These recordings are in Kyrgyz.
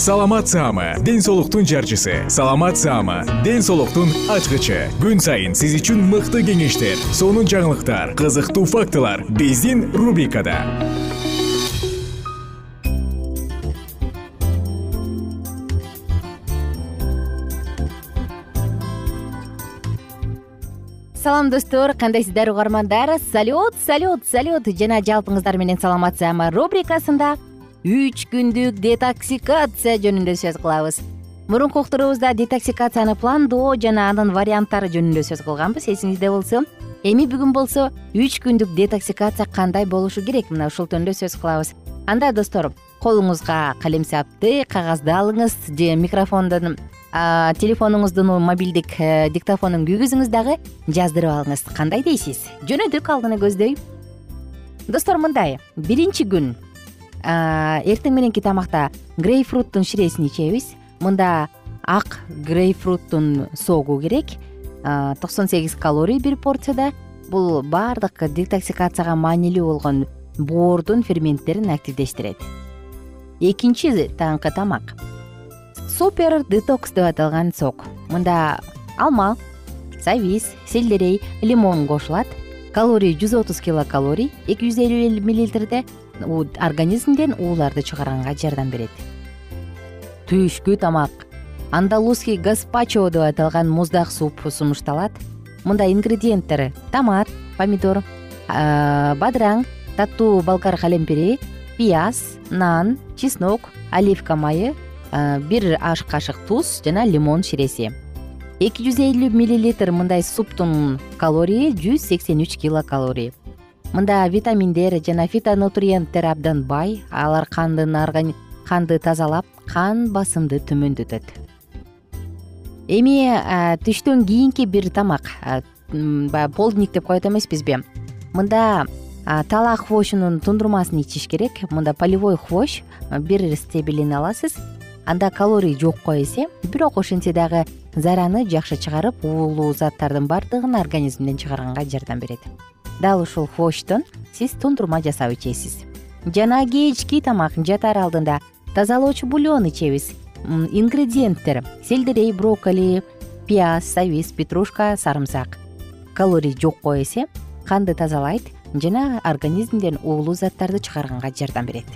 саламат саама ден соолуктун жарчысы. Саламат саама ден соолуктун ачкычы. Күн сайын сиз үчүн мыкты кеңештер сонун жаңылыктар кызыктуу фактылар биздин рубрикада. Салам достор кандайсыздар угармандар? Салют салют салют. Жана жалпыңыздар менен саламатсызармы рубрикасында үч күндүк детоксикация жөнүндө сөз кылабыз. Мурунку уктуруубузда детоксикацияны пландоо жана анын варианттары жөнүндө сөз кылганбыз эсиңизде болсо. Эми бүгүн болсо үч күндүк детоксикация кандай болушу керек? Мына ушул жөнүндө сөз кылабыз. Анда достор колуңузга калемсапты кагазды алыңыз же микрофондон телефонуңуздун мобилдик э, диктофонун күйгүзүңүз дагы жаздырып алыңыз. Кандай дейсиз? Жөнөдүк алдыны көздөй. Достор мындай. Биринчи күн эртең мененки тамакта грейпфруттун ширесин ичебиз. Мында ак грейпфруттун согу керек. Токсон сегиз калорий бир порцияда. Бул баардык детоксикацияга маанилүү болгон боордун ферменттерин активдештирет. Экинчи таңкы тамак. Супер детокс деп аталган сок мында алма сабиз селдерей лимон кошулат. Калорий жүз отуз килокалорий эки жүз элүү миллилитрде организмден ууларды чыгарганга жардам берет. Түшкү тамак. Андалузский гаспачо деп аталган муздак суп сунушталат мында ингредиенттери томат помидор бадыраң таттуу болгар калемпири пияз нан чеснок оливка майы бир аш кашык туз жана лимон ширеси. Эки жүз элүү миллилитр мындай суптун калории жүз сексен үч килокалорий мында витаминдер жана фитонутриенттер абдан бай. Алар кандын канды тазалап кан басымды төмөндөтөт. Эми түштөн кийинки бир тамак баягы полдник деп коет эмеспизби мында талаа хвощунун тундурмасын ичиш керек. Мында полевой хвощ бир стебелин аласыз анда калорий жокко эсе бирок ошентсе дагы зараны жакшы чыгарып уулуу заттардын баардыгын организмден чыгарганга жардам берет. Дал ушул хвощтон сиз тундурма жасап ичесиз. Жана кечки тамак жатаар алдында тазалоочу бульон ичебиз. Ингредиенттер селдерей брокколи пияз сабиз петрушка сарымсак. Калорий жокко эсе канды тазалайт жана организмден уулуу заттарды чыгарганга жардам берет.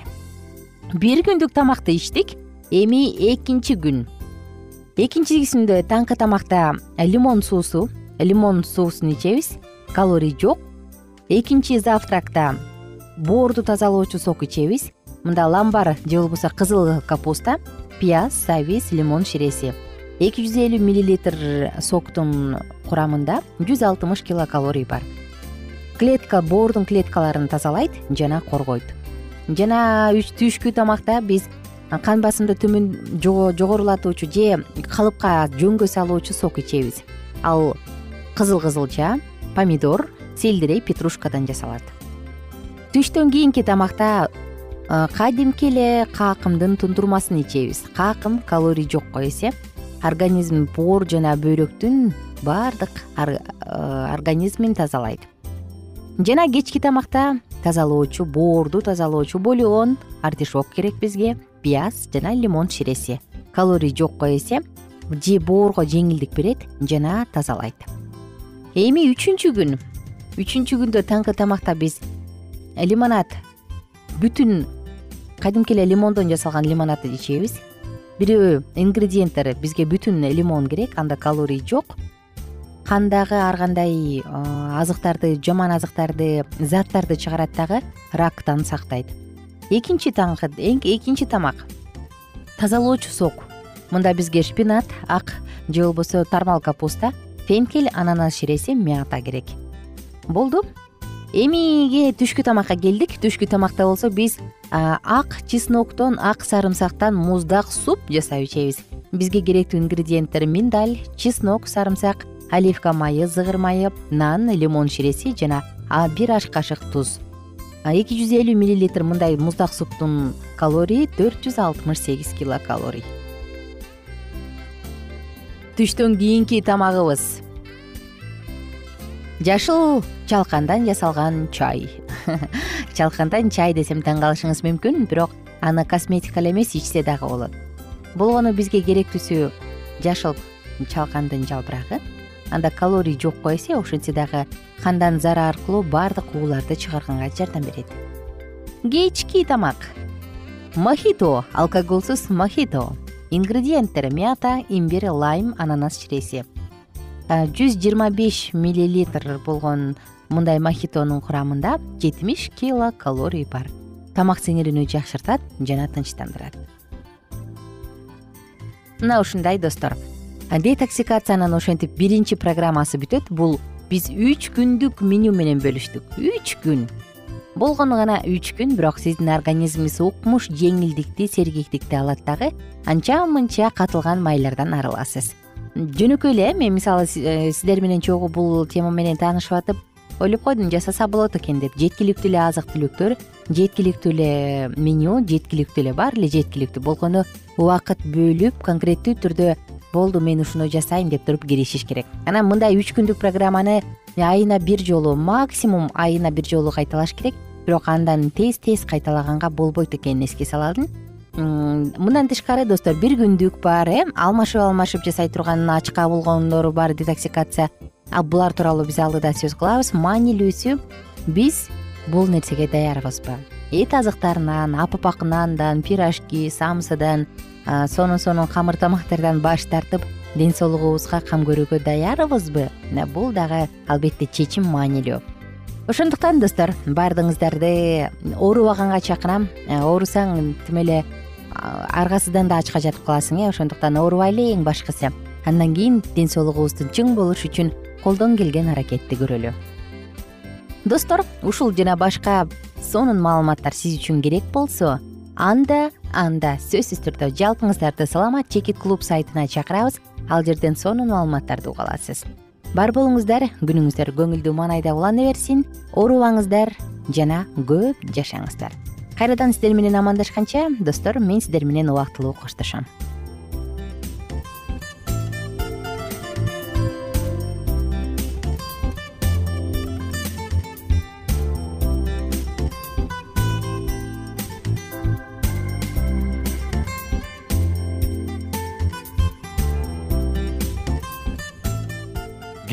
Бир күндүк тамакты ичтик эми экинчи күн. Экинчисинде таңкы тамакта лимон суусу лимон суусун ичебиз. Калорий жок. Экинчи завтракта боорду тазалоочу сок ичебиз. Мында ламбар же болбосо кызыл капуста пияз сабиз лимон ширеси. Эки жүз элүү миллилитр соктун курамында жүз алтымыш килокалорий бар. Клетка боордун клеткаларын тазалайт жана коргойт. Жана түшкү тамакта биз кан басымды төмөн жогорулатуучу же калыпка жөнгө салуучу сок ичебиз. Ал кызыл кызылча помидор селдерей петрушкадан жасалат. Түштөн кийинки тамакта кадимки эле какымдын тундурмасын ичебиз. Какым калорий жокко эсе организм боор жана бөйрөктүн баардык организмин тазалайт. Жана кечки тамакта тазалоочу боорду тазалоочу бульон артишок керек бизге пияз жана лимон ширеси калорий жокко эсе же боорго жеңилдик берет жана тазалайт. Эми үчүнчү күн. Үчүнчү күндө таңкы тамакта биз лимонад бүтүн кадимки эле лимондон жасалган лимонадды ичебиз. Бирөө ингредиенттери бизге бүтүн лимон керек анда калорий жок. Кандагы ар кандай азыктарды жаман азыктарды заттарды чыгарат дагы рактан сактайт экинчи таңкы экинчи тамак. Тазалоочу сок. Мында бизге шпинат ак же болбосо тармал капуста фенкель ананас ширеси мята керек. Болду. Эмиге түшкү тамакка келдик. Түшкү тамакта болсо биз ак чесноктон ак сарымсактан муздак суп жасап ичебиз. Бизге керектүү ингредиенттер миндаль чеснок сарымсак оливка майы зыгыр майы нан лимон ширеси жана бир аш кашык туз эки жүз элүү миллилитр мындай муздак суптун калорий төрт жүз алтымыш сегиз килокалорий. Түштөн кийинки тамагыбыз. Жашыл чалкандан жасалган чай. Чалкандан чай десем таң калышыңыз мүмкүн бирок аны косметика эле эмес ичсе дагы болот. Болгону бизге керектүүсү жашыл чалкандын жалбырагы анда калорий жокко эсе ошентсе дагы кандан зары аркылуу баардык ууларды чыгарганга жардам берет. Кечки тамак. Мохито алкоголсуз мохито. Ингредиенттер мята имбирь лайм ананас ширеси жүз жыйырма беш миллилитр болгон мындай мохитонун курамында жетимиш килокалорий бар. Тамак сиңирүүнү жакшыртат жана тынчтандырат. Мына ушундай достор детоксикациянын ошентип биринчи программасы бүтөт. Бул биз үч күндүк меню менен бөлүштүк. Үч күн. Болгону гана үч күн бирок сиздин организмиңиз укмуш жеңилдикти сергектикти алат дагы анча мынча катылган майлардан арыласыз жөнөкөй эле мен мисалы э, сиздер менен чогуу бул тема менен таанышып атып ойлоп койдум жасаса болот экен деп. Жеткиликтүү эле азык түлүктөр жеткиликтүү эле меню жеткиликтүү эле баары эле жеткиликтүү. Болгону убакыт бөлүп конкреттүү түрдө болду мен ушуну жасайм деп туруп киришиш керек. Анан мындай үч күндүк программаны айына бир жолу максимум айына бир жолу кайталаш керек. Бирок андан тез тез кайталаганга болбойт экенин эске салалым мындан тышкары достор бир күндүк бар э? Алмашып алмашып жасай турган ачка болгондору бар детоксикация. Булар тууралуу биз алдыда сөз кылабыз. Маанилүүсү биз бул нерсеге даярбызбы эт азыктарынан апапак нандан пирожки самсыдан сонун сонун камыр тамактардан баш тартып ден соолугубузга кам көрүүгө даярбызбы? Бул дагы албетте чечим маанилүү. Ошондуктан достор баардыгыңыздарды оорубаганга чакырам. Оорусаң тим эле аргасыздан да ачка жатып каласың э. Ошондуктан оорубайлы эң башкысы. Андан кийин ден соолугубуздун чың болушу үчүн колдон келген аракетти көрөлү. Достор ушул жана башка сонун маалыматтар сиз үчүн керек болсо анда анда сөзсүз түрдө жалпыңыздарды саламат чекит клуб сайтына чакырабыз. Ал жерден сонун маалыматтарды уга аласыз. Бар болуңуздар күнүңүздөр көңүлдүү маанайда улана берсин. Оорубаңыздар жана көп жашаңыздар. Кайрадан сиздер менен амандашканча достор мен сиздер менен убактылуу коштошом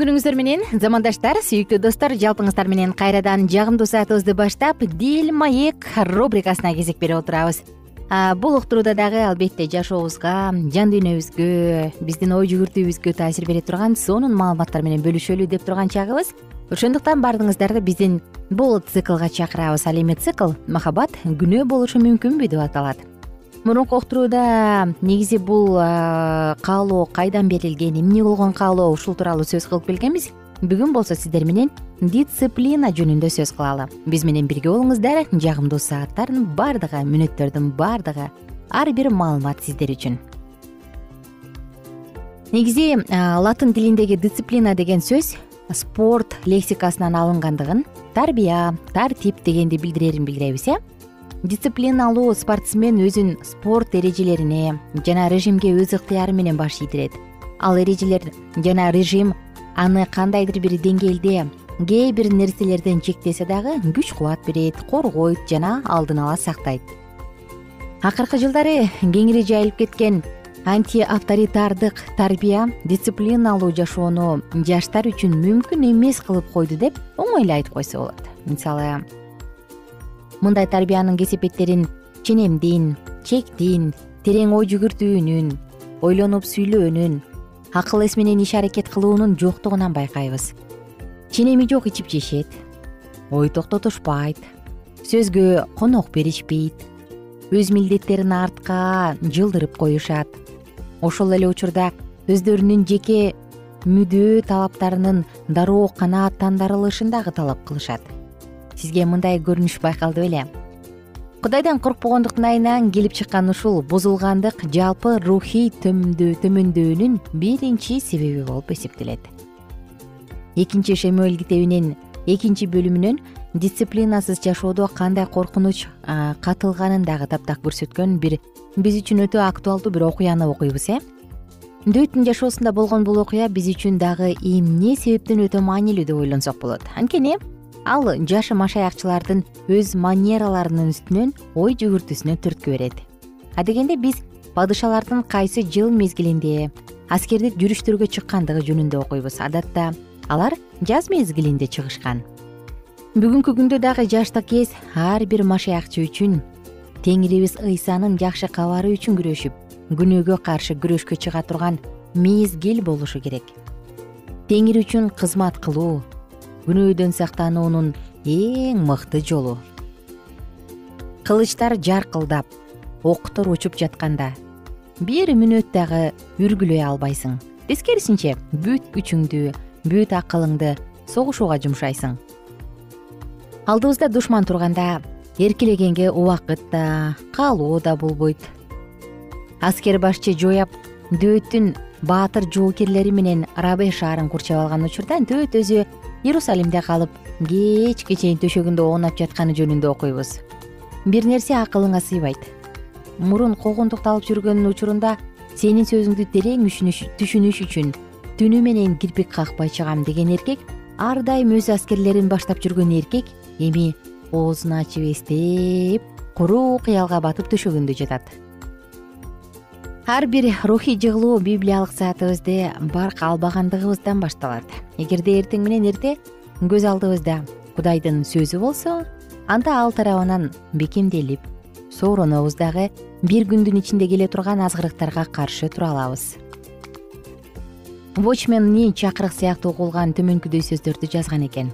күнүңүздөр менен замандаштар сүйүктүү достор жалпыңыздар менен кайрадан жагымдуу саатыбызды баштап дил маек рубрикасына кезек берип отурабыз. Бул уктурууда дагы албетте жашообузга жан дүйнөбүзгө биздин ой жүгүртүүбүзгө таасир бере турган сонун маалыматтар менен бөлүшөлү деп турган чагыбыз. Ошондуктан баардыгыңыздарды биздин бул циклга чакырабыз. Ал эми цикл махабат күнөө болушу мүмкүнбү деп аталат мурунку уктурууда негизи бул каалоо кайдан берилген эмне болгон каалоо ушул тууралуу сөз кылып келгенбиз. Бүгүн болсо сиздер менен дисциплина жөнүндө сөз кылалы. Биз менен бирге болуңуздар жагымдуу сааттардын баардыгы мүнөттөрдүн баардыгы ар бир маалымат сиздер үчүн. Негизи латын тилиндеги дисциплина деген сөз спорт лексикасынан алынгандыгын тарбия тартип дегенди билдирерин билдиребиз э дисциплиналуу спортсмен өзүн спорт эрежелерине жана режимге өз ыктыяры менен баш ийдирет. Ал эрежелер жана режим аны кандайдыр бир деңгээлде кээ бир нерселерден чектесе дагы күч кубат берет коргойт жана алдын ала сактайт. Акыркы жылдары кеңири жайылып кеткен антиавторитардык тарбия дисциплиналуу жашоону жаштар үчүн мүмкүн эмес кылып койду деп оңой эле айтып койсо болот. Мисалы мындай тарбиянын кесепеттерин ченемдин чектин терең ой жүгүртүүнүн ойлонуп сүйлөөнүн акыл эс менен иш аракет кылуунун жоктугунан байкайбыз. Ченеми жок ичип жешет ой токтотушпайт сөзгө конок беришпейт өз милдеттерин артка жылдырып коюшат. Ошол эле учурда өздөрүнүн жеке мүдөө талаптарынын дароо канааттандырылышын дагы талап кылышат сизге мындай көрүнүш байкалды беле. Кудайдан коркпогондуктун айынан келип чыккан ушул бузулгандык жалпы рухий төмөндөөнүн биринчи себеби болуп эсептелет. Экинчи шемуэль китебинин экинчи бөлүмүнөн дисциплинасыз жашоодо кандай коркунуч катылганын дагы таптак көрсөткөн бир биз үчүн өтө актуалдуу бир окуяны окуйбуз э? Дөйттүн жашоосунда болгон бул окуя биз үчүн дагы эмне себептен өтө маанилүү деп ойлонсок болот. Анткени ал жашы машаякчылардын өз манераларынын үстүнөн ой жүгүртүүсүнө түрткү берет. Адегенде биз падышалардын кайсы жыл мезгилинде аскердик жүрүштөргө чыккандыгы жөнүндө окуйбуз. Адатта алар жаз мезгилинде чыгышкан. Бүгүнкү күндө дагы жаштык кез ар бир машаякчы үчүн теңирибиз ыйсанын жакшы кабары үчүн күрөшүп күнөөгө каршы күрөшкө чыга турган мезгил болушу керек. Теңир үчүн кызмат кылуу күнөөдөн сактануунун эң мыкты жолу. Кылычтар жаркылдап октор учуп жатканда бир мүнөт дагы үргүлөй албайсың. Тескерисинче бүт күчүңдү бүт акылыңды согушууга жумшайсың. Алдыбызда душман турганда эркелегенге убакыт да каалоо да болбойт. Аскер башчы жояп дөөттүн баатыр жоокерлери менен рабе шаарын курчап алган учурда дөөт өзү иерусалимде калып кечке чейин төшөгүндө оонап жатканы жөнүндө окуйбуз. Бир нерсе акылыңа сыйбайт. Мурун куугунтукталып жүргөн учурунда сенин сөзүңдү терең түшүнүш үчүн түнү менен кирпик какпай чыгам деген эркек ар дайым өз аскерлерин баштап жүргөн эркек эми оозун ачып эстеп куру кыялга батып төшөгөндө жатат ар бир рухий жыгылуу библиялык саатыбызды барк албагандыгыбыздан башталат. Эгерде эртең менен эрте көз алдыбызда кудайдын сөзү болсо анда ал тарабынан бекемделип сооронобуз дагы бир күндүн ичинде келе турган азгырыктарга каршы тура алабыз. Вочмен ни чакырык сыяктуу угулган төмөнкүдөй сөздөрдү жазган экен?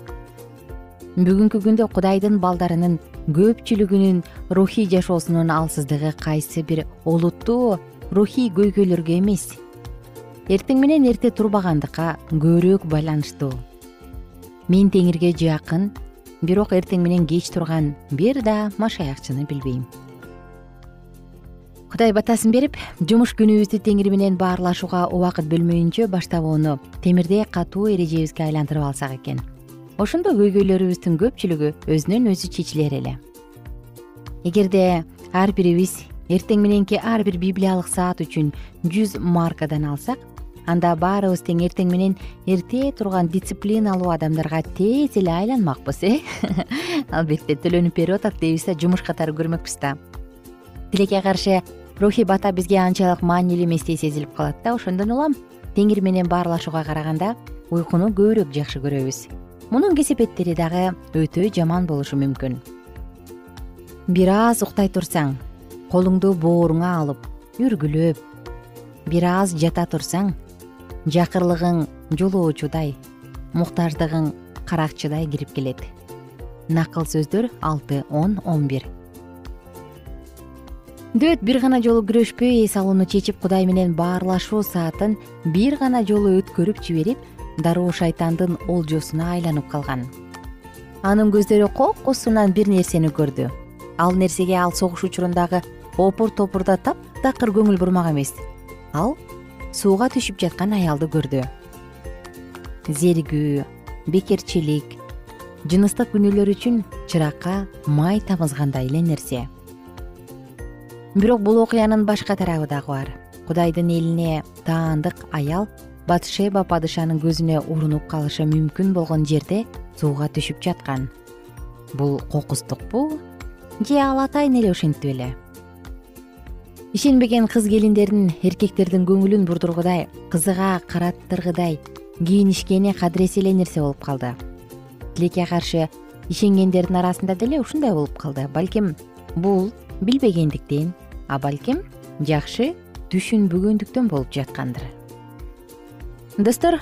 Бүгүнкү күндө кудайдын балдарынын көпчүлүгүнүн рухий жашоосунун алсыздыгы кайсы бир олуттуу рухий көйгөйлөргө эмес. Эртең менен эрте турбагандыкка көбүрөөк байланыштуу. Мен теңирге жакын бирок эртең менен кеч турган бир да машаякчыны билбейм. Кудай батасын берип жумуш күнүбүздү теңир менен баарлашууга убакыт бөлмөйүнчө баштабоону темирдей катуу эрежебизге айлантырып алсак экен. Ошондо көйгөйлөрүбүздүн көпчүлүгү өзүнөн өзү чечилер эле. Эгерде ар бирибиз эртең мененки ар бир библиялык саат үчүн жүз маркадан алсак анда баарыбыз тең эртең менен эрте турган дисциплиналуу адамдарга тез эле айланмакпыз э? Албетте төлөнүп берип атат дейбиз да жумуш катары көрмөкпүз да. Тилекке каршы рухий бата бизге анчалык маанилүү эместей сезилип калат да ошондон улам теңир менен баарлашууга караганда уйкуну көбүрөөк жакшы көрөбүз. Мунун кесепеттери дагы өтө жаман болушу мүмкүн. Бир аз уктай турсаң колуңду бооруңа алып үргүлөп бир аз жата турсаң жакырлыгың жолоочудай муктаждыгың каракчыдай кирип келет. Накыл сөздөр алты он он бир. Дөт бир гана жолу күрөшпөй эс алууну чечип кудай менен баарлашуу саатын бир гана жолу өткөрүп жиберип дароо шайтандын олжосуна айланып калган. Анын көздөрү кокусунан бир нерсени көрдү. Ал нерсеге ал согуш учурундагы опур топурда таптакыр көңүл бурмак эмес. Ал сууга түшүп жаткан аялды көрдү. Зеригүү бекерчилик жыныстык күнөөлөр үчүн чыракка май тамызгандай эле нерсе. Бирок бул окуянын башка тарабы дагы бар. Кудайдын элине таандык аял батшеба падышанын көзүнө урунуп калышы мүмкүн болгон жерде сууга түшүп жаткан. Бул кокустукпу же ал атайын эле ушинтип эле ишенбеген кыз келиндердин эркектердин көңүлүн бурдургудай кызыга караттыргыдай кийинишкени кадыресе эле нерсе болуп калды. Тилекке каршы ишенгендердин арасында деле ушундай болуп калды. Балким бул билбегендиктен а балким жакшы түшүнбөгөндүктөн болуп жаткандыр. Достор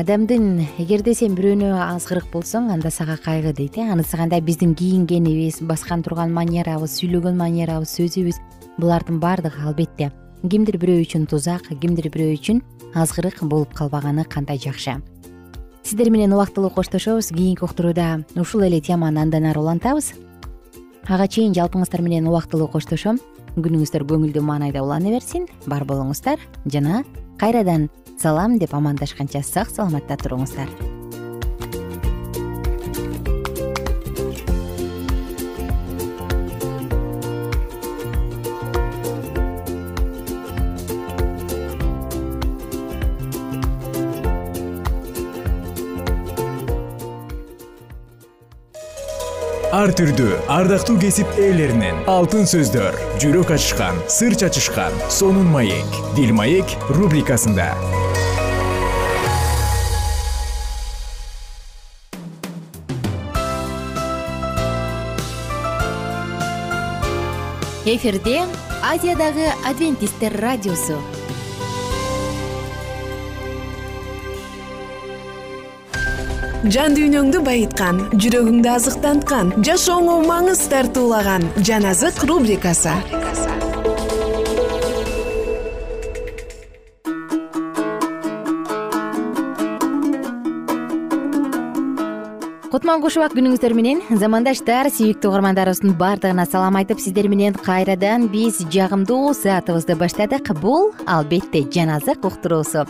адамдын эгерде сен бирөөнө азгырык болсоң анда сага кайгы дейт э. Анысы кандай биздин кийингенибиз баскан турган манерабыз сүйлөгөн манерабыз сөзүбүз булардын баардыгы албетте кимдир бирөө үчүн тузак кимдир бирөө үчүн азгырык болуп калбаганы кандай жакшы. Сиздер менен убактылуу коштошобуз кийинки уктурууда ушул эле теманы андан ары улантабыз. Ага чейин жалпыңыздар менен убактылуу коштошом. Күнүңүздөр көңүлдүү маанайда улана берсин. Бар болуңуздар жана кайрадан салам деп амандашканча сак саламатта туруңуздар ар түрдүү ардактуу кесип ээлеринен алтын сөздөр жүрөк ачышкан сыр чачышкан сонун маек дил маек рубрикасында. Эфирде азиядагы адвентисттер радиосу жан дүйнөңдү байыткан жүрөгүңдү азыктанткан жашооңо маңыз тартуулаган жан азык рубрикасы. Кутман куш убак күнүңүздөр менен замандаштар сүйүктүү угармандарыбыздын баардыгына салам айтып сиздер менен кайрадан биз жагымдуу саатыбызды баштадык. Бул албетте жан азык уктуруусу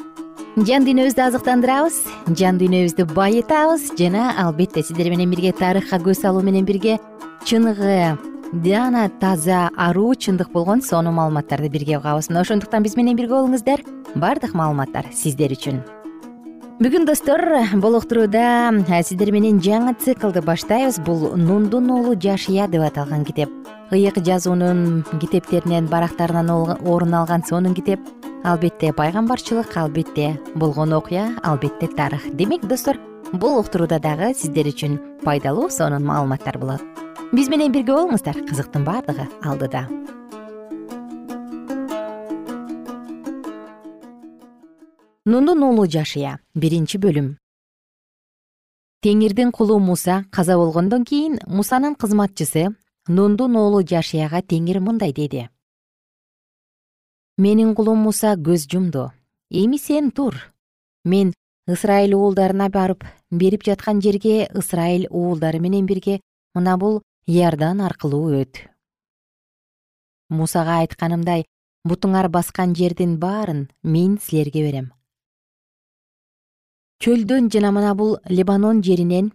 жан дүйнөбүздү азыктандырабыз жан дүйнөбүздү байытабыз жана албетте сиздер менен бирге тарыхка көз салуу менен бирге чыныгы жана таза аруу чындык болгон сонун маалыматтарды бирге угабыз. Мына ошондуктан биз менен бирге болуңуздар. Баардык маалыматтар сиздер үчүн. Бүгүн достор бул уктурууда сиздер менен жаңы циклды баштайбыз. Бул нундун уулу жашия деп аталган китеп. Ыйык жазуунун китептеринен барактарынан орун алган сонун китеп албетте пайгамбарчылык албетте. Болгон окуя албетте тарых. Демек достор бул уктурууда дагы сиздер үчүн пайдалуу сонун маалыматтар болот. Биз менен бирге болуңуздар. Кызыктын баардыгы алдыда. Нундун уулу жашия биринчи бөлүм. Теңирдин кулу муса. Каза болгондон кийин мусанын кызматчысы нундун уулу жашияга теңир мындай деди менин кулум муса көз жумду. Эми сен тур. Мен ысрайыл уулдарына барып берип жаткан жерге ысрайыл уулдары менен бирге мына бул иордан аркылуу өт. Мусага айтканымдай бутуңар баскан жердин баарын мен силерге берем. Чөлдөн жана мына бул лебанон жеринен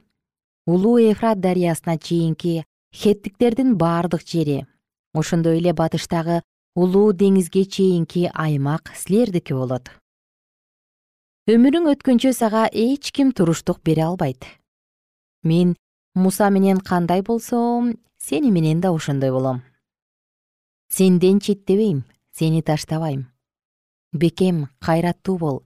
улуу эфрат дарыясына чейинки хеттиктердин баардык жери ошондой эле батыштагы улуу деңизге чейинки аймак силердики болот. Өмүрүң өткөнчө сага эч ким туруштук бере албайт. Мен муса менен кандай болсом сени менен да ошондой болом. Сенден четтебейм сени таштабайм. Бекем кайраттуу бол.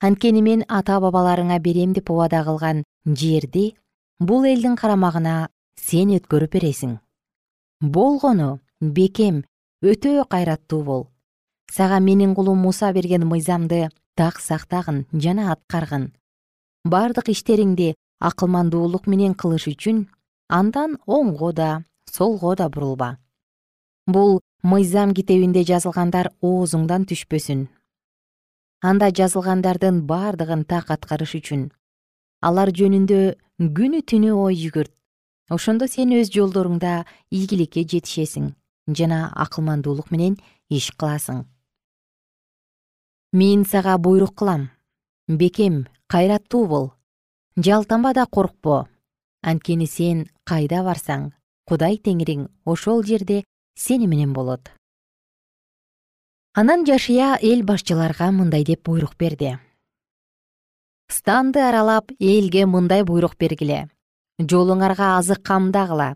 Анткени мен ата бабаларыңа берем деп убада кылган жерди бул элдин карамагына сен өткөрүп бересиң. Болгону бекем өтө кайраттуу бол. Сага менин кулум муса берген мыйзамды так сактагын жана аткаргын. Бардык иштериңди акылмандуулук менен кылыш үчүн андан оңго да солго да бурулба. Бул мыйзам китебинде жазылгандар оозуңдан түшпөсүн. Анда жазылгандардын баардыгын так аткарыш үчүн. Алар жөнүндө күнү түнү ой жүгүрт. Ошондо сен өз жолдоруңда ийгиликке жетишесиң жана акылмандуулук менен иш кыласың. Мен сага буйрук кылам. Бекем кайраттуу бол. Жалтанба да коркпо. Анткени сен кайда барсаң кудай теңириң ошол жерде сени менен болот. Анан жашыя эл башчыларга мындай деп буйрук берди. Станды аралап элге мындай буйрук бергиле. Жолуңарга азык камдагыла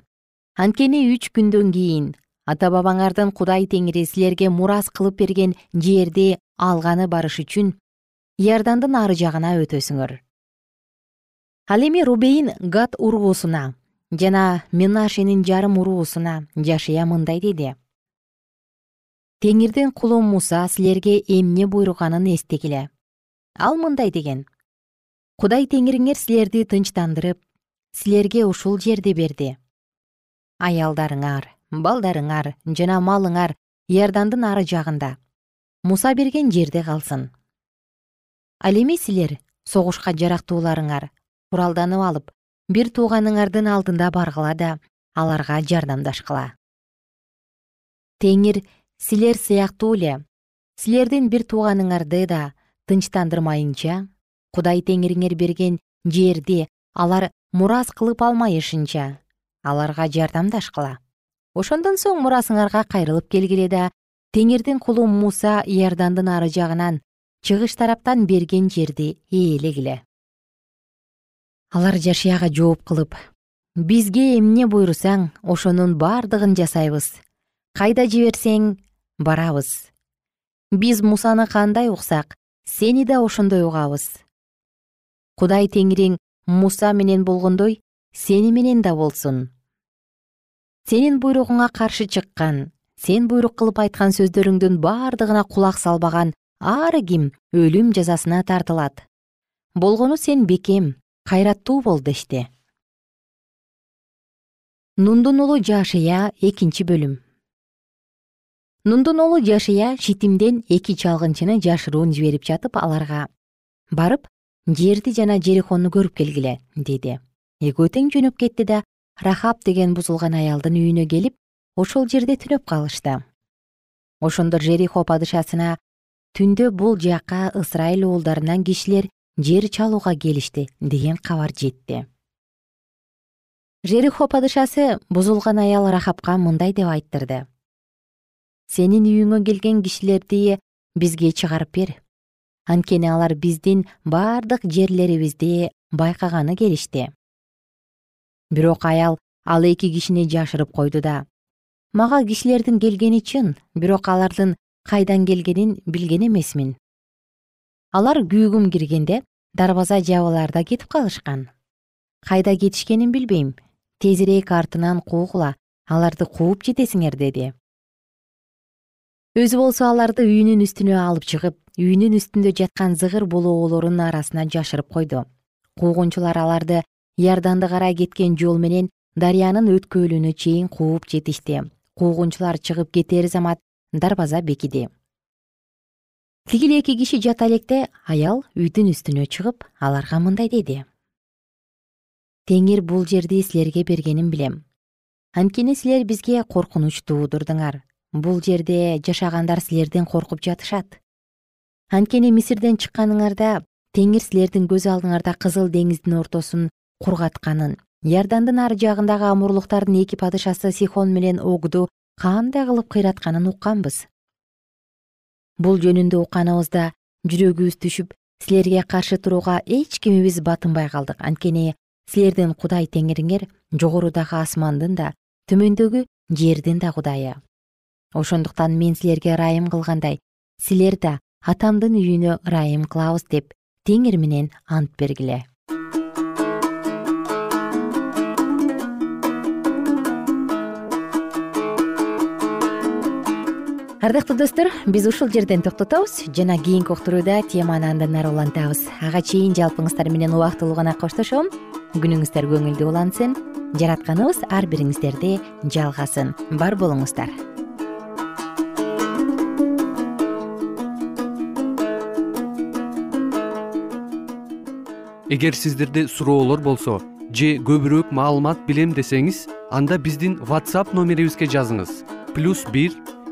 анткени үч күндөн кийин ата бабаңардын кудай теңири силерге мурас кылып берген жерди алганы барыш үчүн иордандын ары жагына өтөсүңөр. Ал эми рубейин гат уруусуна жана менашенин жарым уруусуна жашыя мындай деди. Теңирдин кулу муса силерге эмне буйруганын эстегиле ал мындай деген. Кудай теңириңер силерди тынчтандырып силерге ушул жерди берди. Аялдарыңар балдарыңар жана малыңар иордандын ары жагында. Муса берген жерде калсын. Ал эми силер согушка жарактууларыңар куралданып алып бир тууганыңардын алдында баргыла да аларга жардамдашкыла. Теңир силер сыяктуу эле. Силердин бир тууганыңарды да тынчтандырмайынча кудай теңириңер берген жерди алар мурас кылып алмайышынча аларга жардамдашкыла ошондон соң мурасыңарга кайрылып келгиле да теңирдин кулу муса иордандын ары жагынан чыгыш тараптан берген жерди ээлегиле. Алар жашияга жооп кылып бизге эмне буйрусаң ошонун бардыгын жасайбыз. Кайда жиберсең барабыз. Биз мусаны кандай уксак сени да ошондой угабыз. Кудай теңириң муса менен болгондой сени менен да болсун сенин буйругуңа каршы чыккан сен буйрук кылып айткан сөздөрүңдүн бардыгына кулак салбаган ар ким өлүм жазасына тартылат. Болгону сен бекем кайраттуу бол дешти нундун уулу жашыя экинчи бөлүм. Нундун уулу жашыя шитимден эки чалгынчыны жашыруун жиберип жатып аларга. Барып жерди жана жерихонну көрүп келгиле деди. Экөө тең жөнөп кетти да рахаб деген бузулган аялдын үйүнө келип ошол жерде түнөп калышты. Ошондо жерихо падышасына түндө бул жакка ысрайыл уулдарынан кишилер жер чалууга келишти деген кабар жетти. Жерихо падышасы бузулган аял рахапка мындай деп айттырды. Сенин үйүңө келген кишилерди бизге чыгарып бер. Анткени алар биздин бардык жерлерибизди байкаганы келишти бирок аял ал эки кишини жашырып койду да. Мага кишилердин келгени чын бирок алардын кайдан келгенин билген эмесмин. Алар күүгүм киргенде дарбаза жабылаарда кетип калышкан. Кайда кетишкенин билбейм. Тезирээк артынан куугула аларды кууп жетесиңер деди. Өзү болсо аларды үйүнүн үстүнө алып чыгып үйүнүн үстүндө жаткан зыгыр булоолорунун арасына жашырып койду. Куугунчулар аларды иорданды карай кеткен жол менен дарыянын өткөлүнө чейин кууп жетишти. Куугунчулар чыгып кетер замат дарбаза бекиди тиги эле эки киши жата электе аял үйдүн үстүнө чыгып аларга мындай деди. Теңир бул жерди силерге бергенин билем. Анткени силер бизге коркунуч туудурдуңар бул жерде жашагандар силерден коркуп жатышат. Анткени мисирден чыкканыңарда теңир силердин көз алдыңарда кызыл деңиздин ортосун кургатканын. Иордандын ары жагындагы амурлуктардын эки падышасы сихон менен огду кандай кылып кыйратканын укканбыз? Бул жөнүндө укканыбызда жүрөгүбүз түшүп силерге каршы турууга эч кимибиз батынбай калдык. Анткени силердин кудай теңириңер жогорудагы асмандын да төмөндөгү жердин да кудайы. Ошондуктан мен силерге ырайым кылгандай силер да атамдын үйүнө ырайым кылабыз деп теңир менен ант бергиле ардактуу достор биз ушул жерден токтотобуз жана кийинки уктурууда теманы андан ары улантабыз. Ага чейин жалпыңыздар менен убактылуу гана коштошом. Күнүңүздөр көңүлдүү улансын жаратканыбыз ар бириңиздерди жалгасын бар болуңуздар. Эгер сиздерде суроолор болсо же көбүрөөк маалымат билем десеңиз анда биздин whatsapp номерибизге жазыңыз. Плюс бир